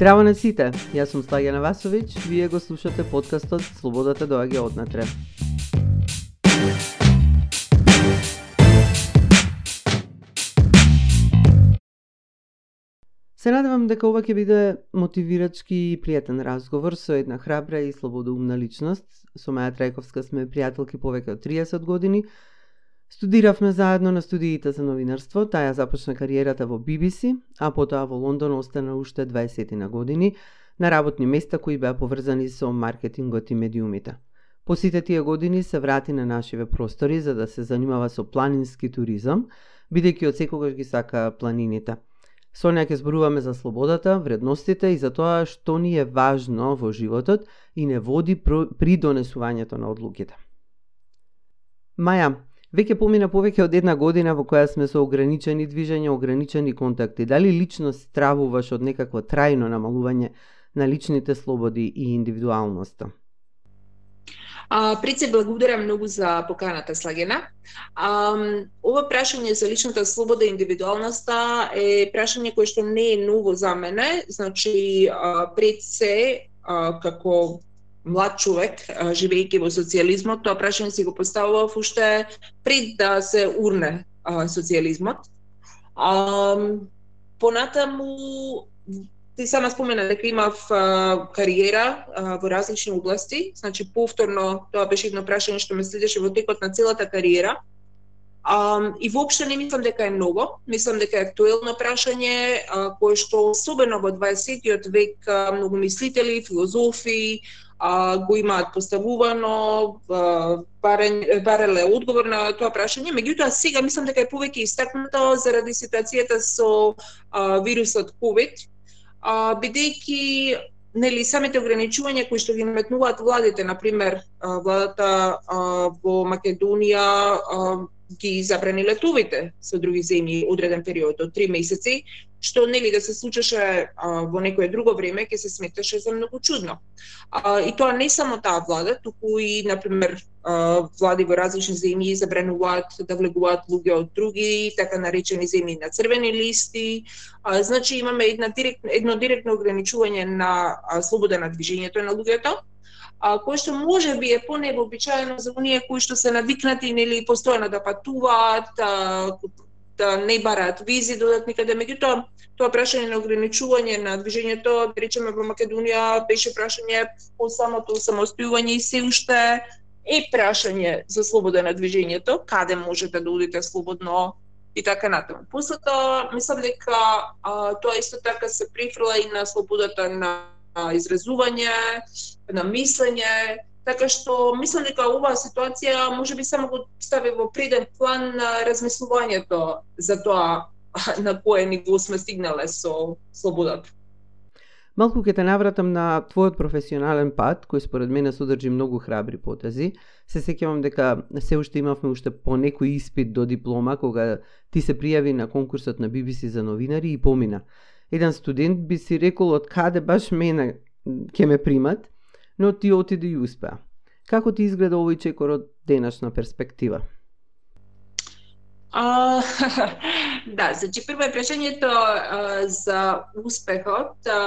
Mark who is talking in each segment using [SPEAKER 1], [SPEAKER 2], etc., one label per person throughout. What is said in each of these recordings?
[SPEAKER 1] Здраво на сите, јас сум Слагена Васовиќ, вие го слушате подкастот Слободата доаѓа однатре. Се надевам дека ова ќе биде мотивирачки и пријатен разговор со една храбра и слободоумна личност. Со Маја Трајковска сме пријателки повеќе од 30 години, Студиравме заедно на студиите за новинарство, таја започна кариерата во BBC, а потоа во Лондон остана уште 20 на години на работни места кои беа поврзани со маркетингот и медиумите. По сите тие години се врати на нашиве простори за да се занимава со планински туризам, бидејќи од секогаш ги сака планините. Со неја ќе зборуваме за слободата, вредностите и за тоа што ни е важно во животот и не води при донесувањето на одлуките. Маја, Веќе помина повеќе од една година во која сме со ограничени движења, ограничени контакти. Дали лично стравуваш од некакво трајно намалување на личните слободи и индивидуалноста?
[SPEAKER 2] А, пред се благодарам многу за поканата Слагена. А, ова прашање за личната слобода и индивидуалноста е прашање кое што не е ново за мене. Значи, а, пред се, а, како млад човек, живејќи во социјализмот, тоа прашање си го поставував уште пред да се урне социјализмот. А, понатаму ти сама спомена дека имав а, кариера а, во различни области, значи повторно тоа беше едно прашање што ме следеше во текот на целата кариера. А, и воопшто не мислам дека е многу, мислам дека е актуелно прашање а, кое што особено во 20 век а, многу мислители, филозофи, а, го имаат поставувано, бареле одговор на тоа прашање, меѓутоа сега мислам дека е повеќе истакнато заради ситуацијата со а, вирусот COVID, а, бидејќи нели самите ограничувања кои што ги наметнуваат владите, на пример, владата а, во Македонија а, ги забрани летовите со други земји одреден период од три месеци, што нели да се случеше а, во некое друго време ќе се сметаше за многу чудно. А, и тоа не само таа влада, туку и на пример влади во различни земји забрануваат да влегуваат луѓе од други, така наречени земји на црвени листи. А, значи имаме една директ, едно директно ограничување на а, слобода на движењето на луѓето а, кое што може би е поневообичаено за оние кои што се навикнати нели постојано да патуваат, а, да не бараат визи додатни каде меѓутоа тоа прашање на ограничување на движењето, да речеме во Македонија беше прашање по самото самостојување и се уште е прашање за слобода на движењето, каде можете да одите слободно и така натаму. После тоа, мислам дека а, тоа исто така се прифрла и на слободата на изразување, на мислење, така што мислам дека оваа ситуација може би само го стави во преден план на размислувањето за тоа на кое ниво сме стигнале со слободата.
[SPEAKER 1] Малку ќе те навратам на твојот професионален пат, кој според мене содржи многу храбри потези. Се сеќавам дека се уште имавме уште по некој испит до диплома кога ти се пријави на конкурсот на BBC за новинари и помина еден студент би си рекол од каде баш мене ќе ме примат, но ти отиде да и успеа. Како ти изгледа овој чекор од денешна перспектива?
[SPEAKER 2] А, да, значи прво е прашањето а, за успехот. А,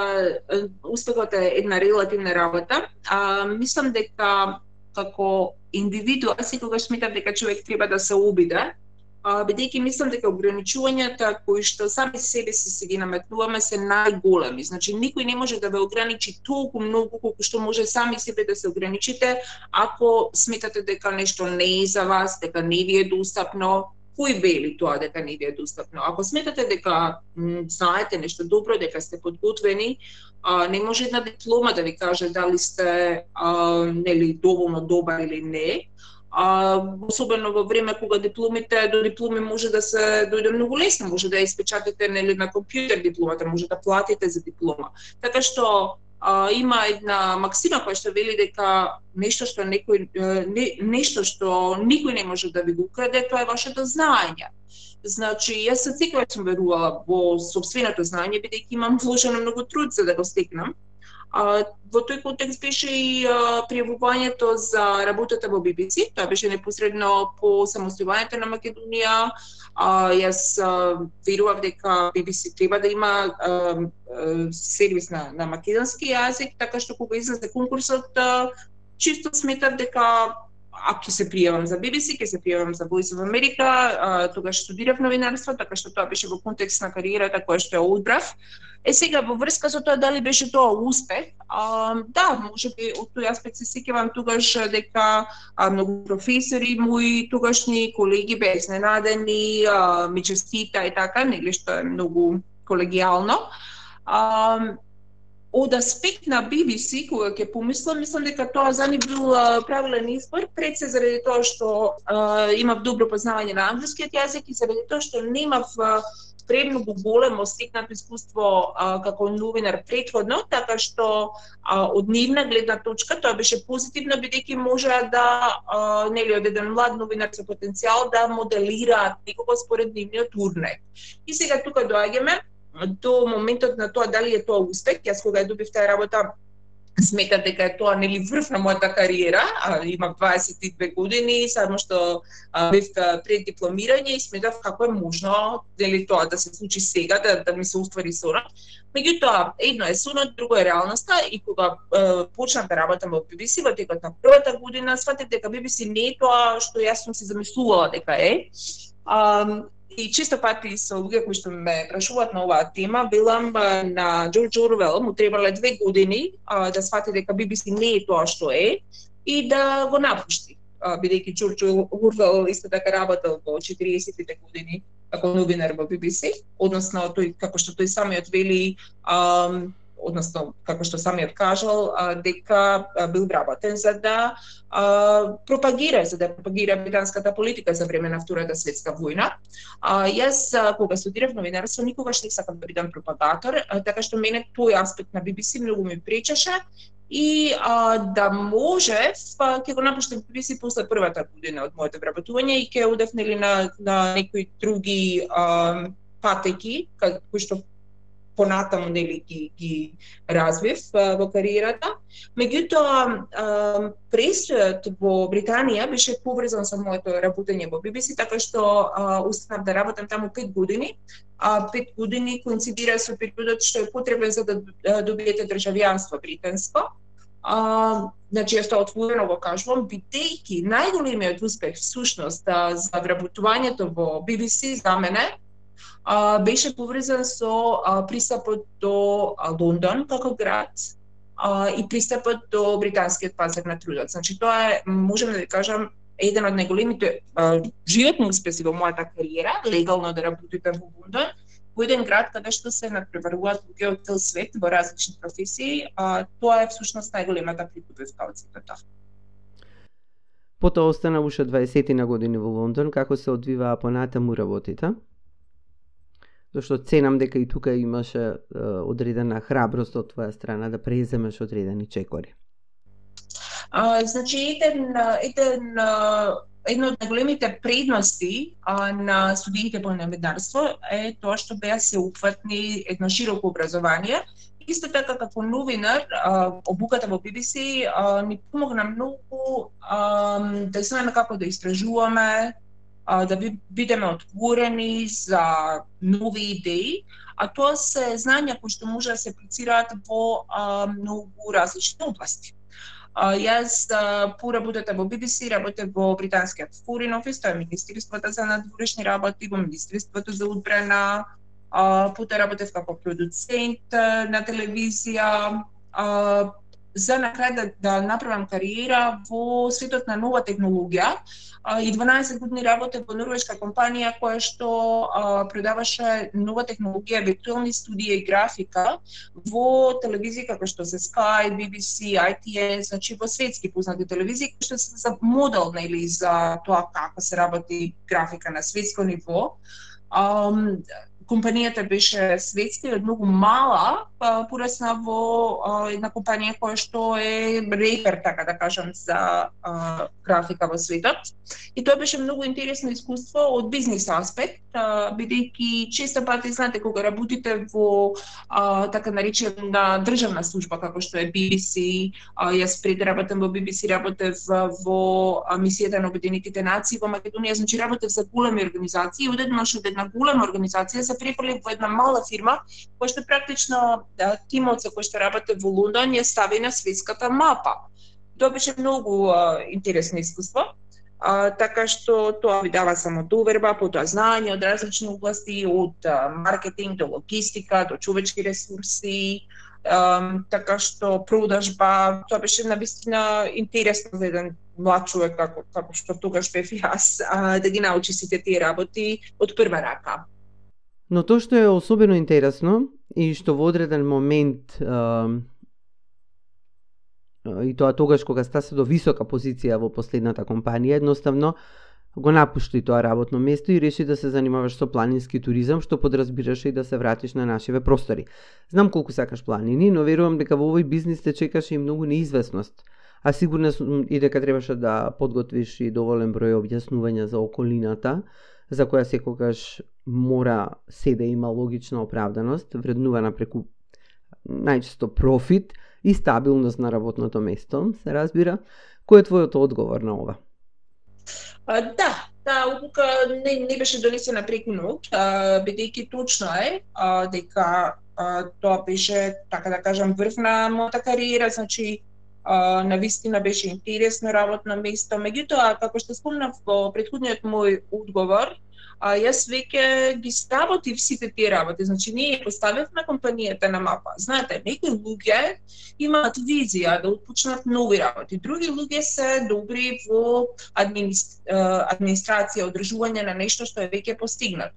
[SPEAKER 2] успехот е една релативна работа. А, мислам дека како индивидуа секогаш сметам дека човек треба да се обиде бидејќи мислам дека ограничувањата кои што сами себе си се ги наметнуваме се најголеми. Значи никој не може да ве ограничи толку многу колку што може сами себе да се ограничите ако сметате дека нешто не е за вас, дека не ви е достапно, кој вели тоа дека не ви е достапно? Ако сметате дека м, знаете нешто добро, дека сте подготвени, а, не може една диплома да ви каже дали сте а, нели доволно добар или не а, особено во време кога дипломите до дипломи може да се дојде многу лесно, може да ја испечатите нели на компјутер дипломата, може да платите за диплома. Така што а, има една максима која што вели дека нешто што некој не, нешто што никој не може да ви го украде, тоа е вашето знаење. Значи, јас се секогаш сум верувала во собственото знаење, бидејќи имам вложено многу труд за да го стекнам. А, во тој контекст беше и пријавувањето за работата во BBC, тоа беше непосредно по самостојувањето на Македонија, А, јас а, верував дека BBC треба да има а, а, сервис на, на македонски јазик, така што кога излезе конкурсот, а, чисто сметав дека ако ќе се пријавам за BBC, ќе се пријавам за Voice of America, а, тогаш студирав новинарство, така што тоа беше во контекст на кариерата која што ја одбрав. Е сега во врска со тоа дали беше тоа успех, а, да, можеби од тој аспект се сеќавам тогаш дека а, многу професори мои тогашни колеги беа изненадени, ми честита и така, нели што е многу колегијално. А, од аспект на BBC, кога ќе помислам, мислам дека тоа за ни бил правилен избор, пред се заради тоа што а, имав добро познавање на англискиот јазик и заради тоа што немав премногу големо стекнато искуство а, како новинар предходно, така што а, од нивна гледна точка тоа беше позитивно бидејќи можеа да а, нели од еден млад новинар со потенцијал да моделираат некого според нивниот урнек. И сега тука доаѓаме до моментот на тоа дали е тоа успех, јас кога ја добив таа работа сметам дека е тоа нели врв на мојата кариера, а, имам 22 години, само што а, бев пред дипломирање и сметав како е можно нели тоа да се случи сега, да, да ми се уствари сонот. Меѓутоа, едно е сонот, друго е реалноста и кога е, почнав да работам во BBC во текот на првата година, сватив дека BBC не е тоа што јас сум се замислувала дека е. А, И често пати со луѓе кои што ме прашуваат на оваа тема, велам на Джордж Орвел, му требале две години а, да свати дека BBC не е тоа што е и да го напушти. Бидејќи Джордж Орвел исто така работел во 40-тите години како новинар во BBC, односно тој како што тој самиот вели а, односно како што самиот кажал дека бил вработен за да пропагира за да пропагира британската политика за време на Втората светска војна. А, јас кога студирав новинарство никогаш не сакав да бидам пропагатор, така што мене тој аспект на BBC многу ми пречеше и а, да може па, ќе го напуштам BBC после првата година од моето вработување и ќе одев нели на на некои други а, патеки кои што понатаму нели ги ги развив а, во кариерата. Меѓутоа престојот во Британија беше поврзан со моето работење во BBC, така што устанав да работам таму пет години. А пет години коинцидира со периодот што е потребен за да добиете државјанство британско. А, значи, јас тоа отворено го кажувам, бидејќи најголемиот успех всушност за вработувањето во BBC за мене а, беше поврзан со а, пристапот до а, Лондон како град а, и пристапот до британскиот пазар на трудот. Значи тоа е, можеме да ви кажам, еден од најголемите животни успеси во мојата кариера, легално да работите во Лондон, во еден град каде што се надпреваруваат луѓе од цел свет во различни професии, а, тоа е всушност најголемата придобивка од сите тоа.
[SPEAKER 1] Потоа остана уште 20 на години во Лондон, како се одвиваа понатаму работите? Зашто ценам дека и тука имаше е, одредена храброст од твоја страна да преземеш одредени чекори.
[SPEAKER 2] А, значи, еден, еден, едно од најголемите предности а, на студиите по новинарство е тоа што беа се упфатни едно широко образование. Исто така како новинар, а, обуката во BBC а, ни помогна многу а, да знаеме како да истражуваме, а, да бидеме отворени за нови идеи, а тоа се знања кои што може да се аплицираат во а, многу различни области. А, јас а, по работата во BBC работев во британскиот Foreign Office, тоа е Министерството за надворешни работи, во Министерството за одбрана, а, потоа работев како продуцент на телевизија, а, за на крај да, да направам кариера во светот на нова технологија и 12 години работев во норвешка компанија која што а, продаваше нова технологија, виртуелни студии и графика во телевизии како што се Sky, BBC, ITN, значи во светски познати телевизии кои што се за модел нели за тоа како се работи графика на светско ниво. Um, компанијата беше светска и многу мала, па, порасна во една компанија која што е репер, така да кажам, за графика во светот. И тоа беше многу интересно искуство од бизнис аспект, бидејќи често пати знаете кога работите во а, така наречена државна служба како што е BBC, а, јас пред работам во BBC работев во мисијата на Обединетите нации во Македонија, значи работев за големи организации и одеднаш од една голема организација се препали во една мала фирма која што практично да, тимот со кој што работев во Лондон ја стави на светската мапа. Тоа беше многу а, интересно искуство А, така што тоа ви дава само доверба, потоа знање од различни области, од а, маркетинг до логистика, до човечки ресурси, а, така што продажба, тоа беше на вистина интересно за еден млад човек како, како што тогаш бев јас, а, да ги научи сите тие работи од прва рака.
[SPEAKER 1] Но тоа што е особено интересно и што во одреден момент и тоа тогаш кога стасе до висока позиција во последната компанија, едноставно го напушти тоа работно место и реши да се занимаваш со планински туризам, што подразбираше и да се вратиш на нашиве простори. Знам колку сакаш планини, но верувам дека во овој бизнис те чекаше и многу неизвестност. А сигурна сум и дека требаше да подготвиш и доволен број објаснувања за околината, за која секогаш мора се да има логична оправданост, вреднувана преку најчесто профит, и стабилност на работното место, се разбира. Кој е твојот одговор на ова?
[SPEAKER 2] А, да, да таа одлука не, не беше донесена преку ноќ, бидејќи точно е а, дека а, тоа беше, така да кажам, врв на мојата кариера, значи а, на вистина беше интересно работно место. Меѓутоа, како што спомнав во претходниот мој одговор, а јас веќе ги сработив сите тие работи. Значи, ние поставивме компанијата на мапа. Знаете, некои луѓе имаат визија да отпочнат нови работи. Други луѓе се добри во администрација, одржување на нешто што е веќе постигнато.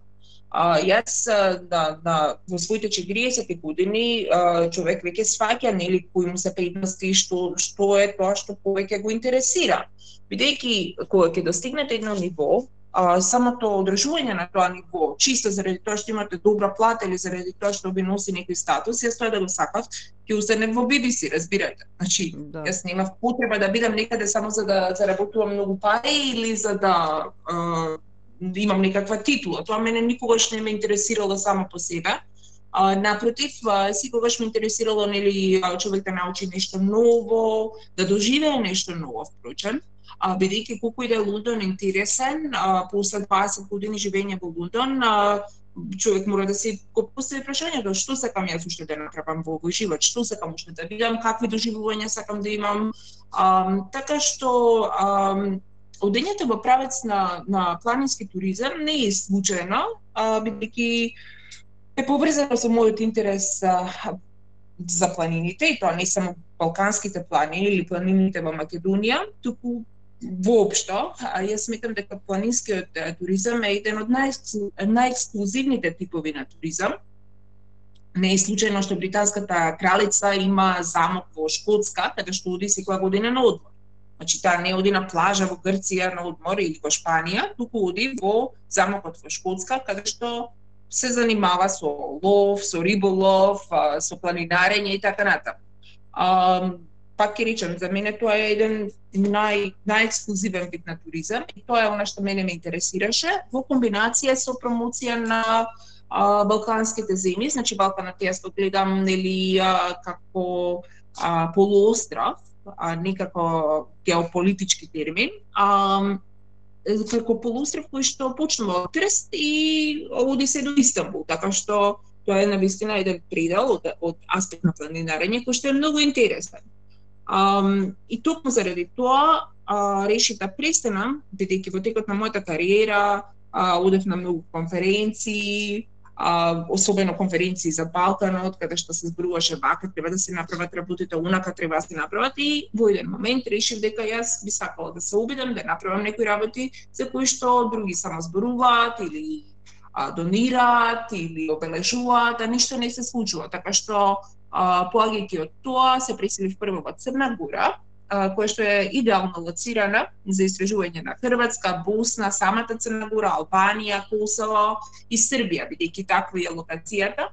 [SPEAKER 2] А, јас на, на, во своите 40 години а, човек веќе сваќа нели кои му се предности што што е тоа што повеќе го интересира. Бидејќи кога ќе достигнете едно ниво, а, самото одржување на тоа ниво, чисто заради тоа што имате добра плата или заради тоа што би носи некој статус, јас тоа да го сакав, ќе останем во BBC, разбирате. Значи, да. јас немав потреба да бидам некаде само за да заработувам многу пари или за да а, имам некаква титула. Тоа мене никогаш не ме интересирало само по себе. А, напротив, а, секогаш ме интересирало нели човек да научи нешто ново, да доживее нешто ново, впрочем а, бидејќи колку и да е Лондон интересен, а, после 20 години живење во Лондон, а, човек мора да се го постави прашањето што сакам јас уште да направам во овој живот, што сакам уште да видам, какви доживувања сакам да имам. А, така што а, одењето во правец на, на планински туризам не е случајно, бидејќи е поврзано со мојот интерес а, за планините, и тоа не само балканските планини или планините во Македонија, туку воопшто, а јас сметам дека планинскиот туризам е еден од најексклузивните типови на туризам. Не е случајно што британската кралица има замок во Шкотска, каде што оди секоја година на одмор. Значи, таа не оди на плажа во Грција на одмор или во Шпанија, туку оди во замокот во Шкотска, каде што се занимава со лов, со риболов, со планинарење и така натаму пак ќе речам, за мене тоа е еден нај, најексклузивен вид на туризам и тоа е она што мене ме интересираше во комбинација со промоција на а, балканските земји, значи Балканот јас го гледам нели а, како а, полуостров, а не како геополитички термин, а, како полуостров кој што почнува од Трст и оди се до Истанбул, така што тоа е навистина еден предел од, од аспект на планинарење кој што е многу интересен. Um, и токму заради тоа а, решив да престанам, бидејќи во текот на мојата кариера а, одев на многу конференции, а, особено конференции за Балканот, каде што се зборуваше вака треба да се направат работите, унака треба да се направат и во еден момент решив дека јас би сакала да се обидам да направам некои работи за кои што други само зборуваат или а, донираат или обележуваат, а ништо не се случува. Така што поаѓајќи од тоа, се преселив прво во Црна Гора, која што е идеално лоцирана за истражување на Хрватска, Босна, самата Црна Гора, Албанија, Косово и Србија, бидејќи таква е локацијата.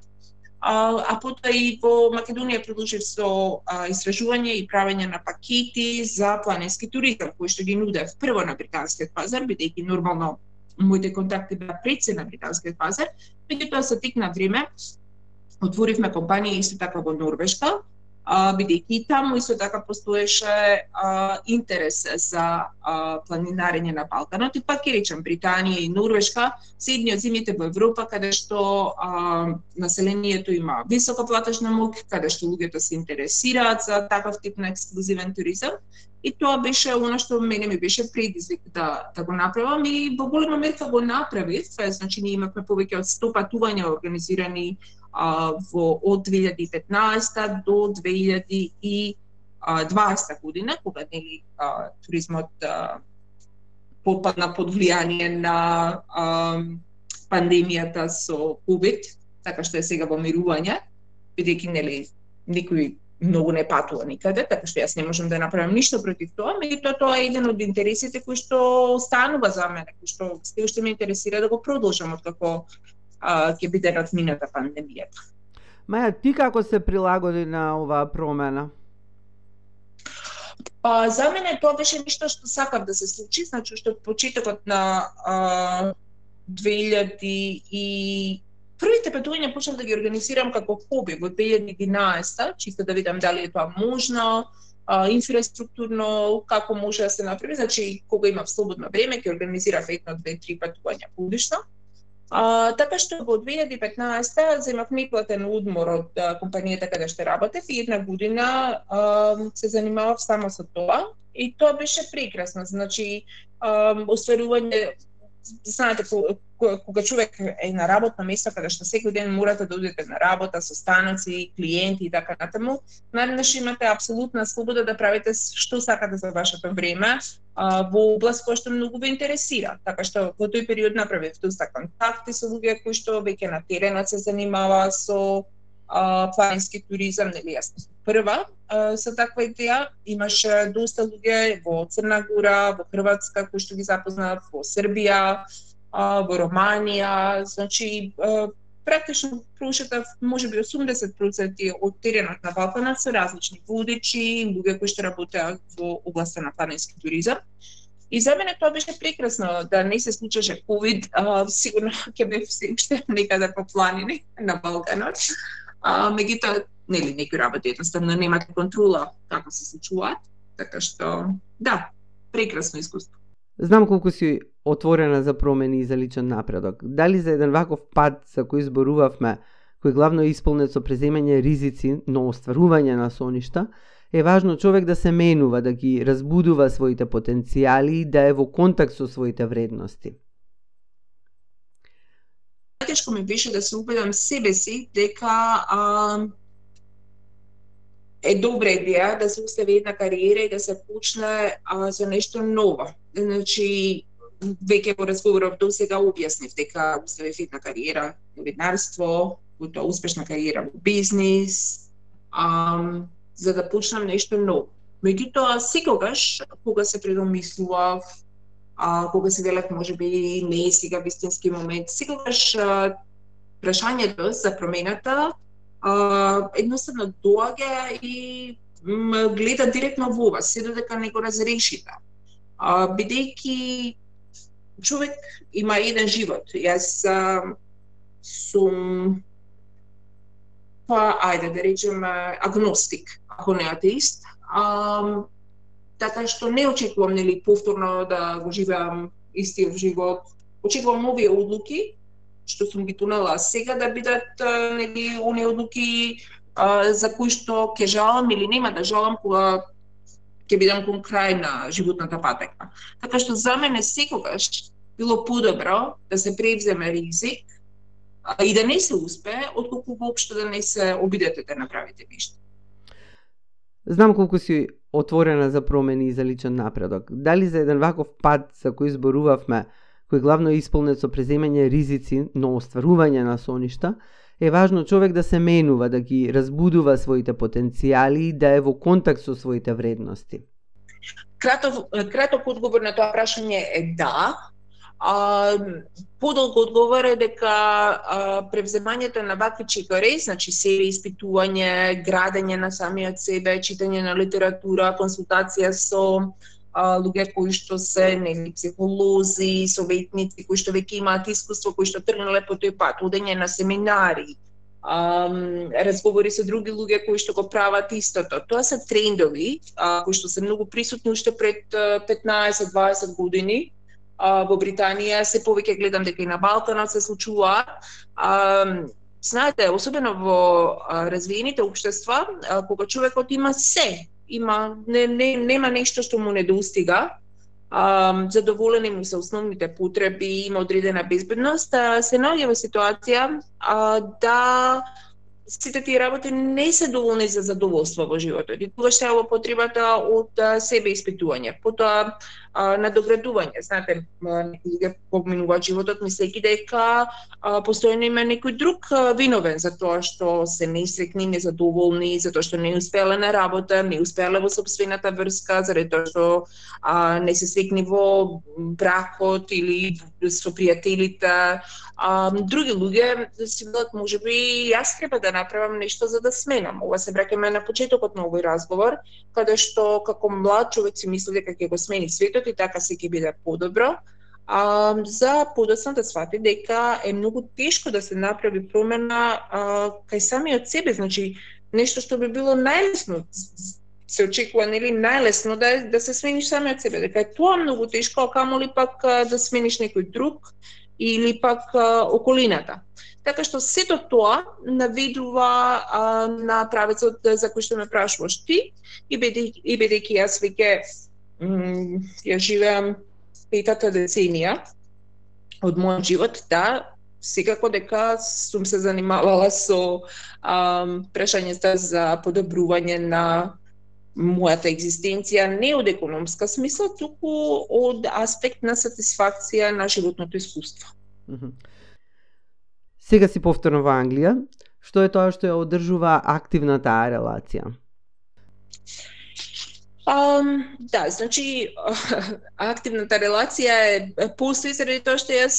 [SPEAKER 2] А, а потоа и во Македонија продолжив со а, истражување и правење на пакети за планински туризам, кои што ги нудев прво на британскиот пазар, бидејќи нормално моите контакти беа пред се на британскиот пазар, меѓутоа се тек на време отворивме компанија исто така во Норвешка, бидејќи таму исто така постоеше а, интерес за а, планинарење на Балканот. И пак ќе речам Британија и Норвешка се едни од земјите во Европа каде што а, населението има висока платежна моќ, каде што луѓето се интересираат за таков тип на ексклузивен туризам. И тоа беше она што мене ми беше предизвик да да го направам и во голема мерка го направив, значи ние имавме повеќе од 100 патувања организирани а, во од 2015 до 2020 година, кога нели а, туризмот а, попадна под влијание на а, пандемијата со COVID, така што е сега во мирување, бидејќи нели никој многу не патува никаде, така што јас не можам да направам ништо против тоа, меѓутоа тоа е еден од интересите кои што останува за мене, кои што се уште ме интересира да го продолжам откако ќе биде размината пандемијата.
[SPEAKER 1] Маја, ти како се прилагоди на оваа промена?
[SPEAKER 2] Па, за мене тоа беше нешто што сакав да се случи, значи што почетокот на а, 2000 и првите патувања почнав да ги организирам како хоби во 2011, чисто да видам дали е тоа можно, а, инфраструктурно, како може да се направи. Значи, кога имав слободно време, ќе организирав едно, две, три патувања годишно. А, така што во 2015 земав неплатен удмор од а, компанијата каде што работев и една година а, се занимавав само со тоа и тоа беше прекрасно. Значи, а, остварување знаете, кога човек е на работно место каде што секој ден морате да одите на работа со станоци, клиенти и така натаму, нареднаш имате апсолутна слобода да правите што сакате за вашето време а, во област која што многу ве интересира. Така што во тој период направив доста контакти со луѓе кои што веќе на теренот се занимава со а, планински туризам, нели јас прва а, со таква идеја. Имаше доста луѓе во Црна Гора, во Хрватска кои што ги запознав, во Србија, а, во Романија, значи а, практично прошетав можеби 80% од теренот на Балканот со различни водичи, луѓе кои што работеат во областа на планински туризам. И за мене тоа беше прекрасно да не се случеше ковид, а, сигурно ќе бев се уште некаде по планини на Балканот. А, меѓутоа, нели, некои работи едноставно немате контрола како се случуваат, така што, да, прекрасно искуство.
[SPEAKER 1] Знам колку си отворена за промени и за личен напредок. Дали за еден ваков пат за кој зборувавме, кој главно е исполнет со преземање ризици, но остварување на соништа, е важно човек да се менува, да ги разбудува своите потенцијали и да е во контакт со своите вредности.
[SPEAKER 2] Тешко ми беше да се убедам себе си дека а, е добра идеја да се остави една кариера и да се почне а, за нешто ново. Значи, веќе во разговорот до сега објаснив дека оставив една кариера во новинарство, во тоа успешна кариера во бизнис, а, за да почнам нешто ново. Меѓутоа, секогаш, кога се предомислував, а, кога се велат може би, не е сега вистински момент, секогаш прашањето за промената а, едноставно доаѓа и гледа директно во вас, се додека не го разрешите. А, бидејќи човек има еден живот. Јас а, сум па ајде да речем агностик, ако не атеист. А, така што не очекувам нели повторно да го живеам истиот живот. Очекувам нови одлуки што сум ги тунела сега да бидат нели оние одлуки а, за кои што ќе жалам или нема да жалам кога ќе бидам кон крај на животната патека. Така што за мене секогаш било подобро да се превземе ризик а, и да не се успее, отколку воопшто да не се обидете да направите нешто.
[SPEAKER 1] Знам колку си отворена за промени и за личен напредок. Дали за еден ваков пат за кој зборувавме, кој главно е исполнет со преземање ризици, но остварување на соништа, е важно човек да се менува, да ги разбудува своите потенцијали и да е во контакт со своите вредности.
[SPEAKER 2] Краток, краток одговор на тоа прашање е да. А, подолго одговора дека а, превземањето на вакви чекори, значи себе испитување, градење на самиот себе, читање на литература, консултација со а, луѓе кои што се нели психолози, советници кои што веќе имаат искуство, кои што тргнале по тој пат, одење на семинари, а, разговори со други луѓе кои што го прават истото. Тоа се трендови а, кои што се многу присутни уште пред 15-20 години. А, во Британија се повеќе гледам дека и на Балканот се случуваат. А, знаете, особено во развиените општества, а, кога човекот има се, има не, не, нема нешто што му недостига, а, задоволени му се основните потреби, има одредена безбедност, а, се наоѓа во ситуација а, да сите тие работи не се доволни за задоволство во животот. И тогаш треба потребата од себе испитување. Потоа надоградување. Знаете, некои луѓе поминуваат животот мислејќи дека постојано има некој друг виновен за тоа што се несрекни, незадоволни, за тоа што не успеале на работа, не успеале во собствената врска, заради тоа што а, не се свекни во бракот или со пријателите. А, други луѓе си велат, можеби јас треба да направам нешто за да сменам. Ова се враќаме на почетокот на овој разговор, каде што како млад човек си мисли дека ќе го смени светот и така се ќе биде подобро, а, за подоцна да свати дека е многу тешко да се направи промена а, кај самиот себе, значи нешто што би било најлесно се очекува нели најлесно да да се смениш самиот себе, дека е тоа многу тешко, а камоли пак да смениш некој друг или пак а, околината. Така што сето тоа наведува а, на правецот за кој што ме прашуваш ти и бидејќи и бидејќи јас веќе ја живеам петата деценија од мојот живот, да, секако дека сум се занимавала со а, прашањата за подобрување на мојата екзистенција не од економска смисла, туку од аспект на сатисфакција на животното искуство.
[SPEAKER 1] Сега си повторно во Англија. Што е тоа што ја одржува активната релација?
[SPEAKER 2] Um, да, значи активната релација е постои заради тоа што јас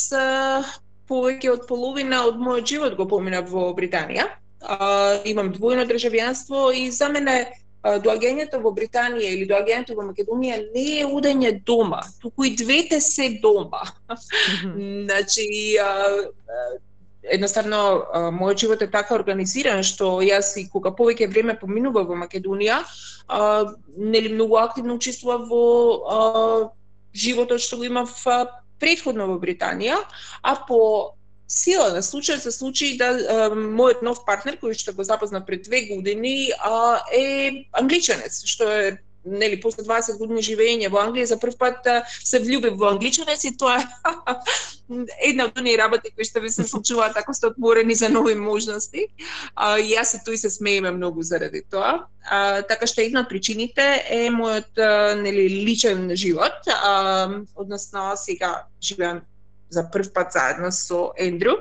[SPEAKER 2] повеќе од половина од мојот живот го поминав во Британија. Uh, имам двојно државјанство и за мене доаѓањето во Британија или доаѓањето во Македонија не е удење дома, туку и двете се дома. значи, едноставно мојот живот е така организиран што јас и кога повеќе време поминува во Македонија, а, нели многу активно учествував во а, животот што го имав а, предходно во Британија, а по сила на случај се случи да а, мојот нов партнер кој што го запозна пред две години а, е англичанец, што е нели после 20 години живење во Англија за прв пат се влюбив во англичанец и тоа една од оние работи кои што ви се случуваат ако сте отворени за нови можности. А, и јас и тој се смееме многу заради тоа. А, така што една од причините е мојот нели личен живот, а, односно сега живеам за прв пат заедно со Ендрю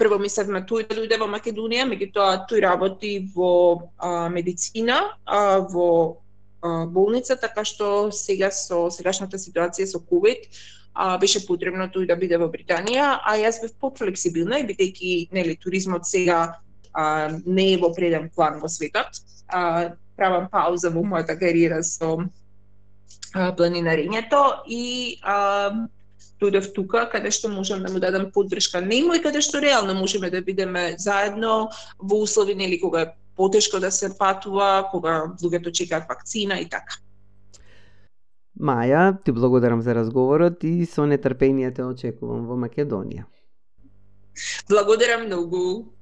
[SPEAKER 2] прво мислевме тој да дојде во Македонија, меѓутоа тој работи во а, медицина, а, во а, болница, така што сега со сегашната ситуација со COVID а, беше потребно тој да биде во Британија, а јас бев пофлексибилна и бидејќи нели туризмот сега а, не е во преден план во светот, а, правам пауза во мојата кариера со а, планинарењето и а, дојдов тука каде што можам да му дадам поддршка нему и каде што реално можеме да бидеме заедно во услови нели кога е потешко да се патува, кога луѓето чекаат вакцина и така.
[SPEAKER 1] Маја, ти благодарам за разговорот и со нетрпение те очекувам во Македонија.
[SPEAKER 2] Благодарам многу.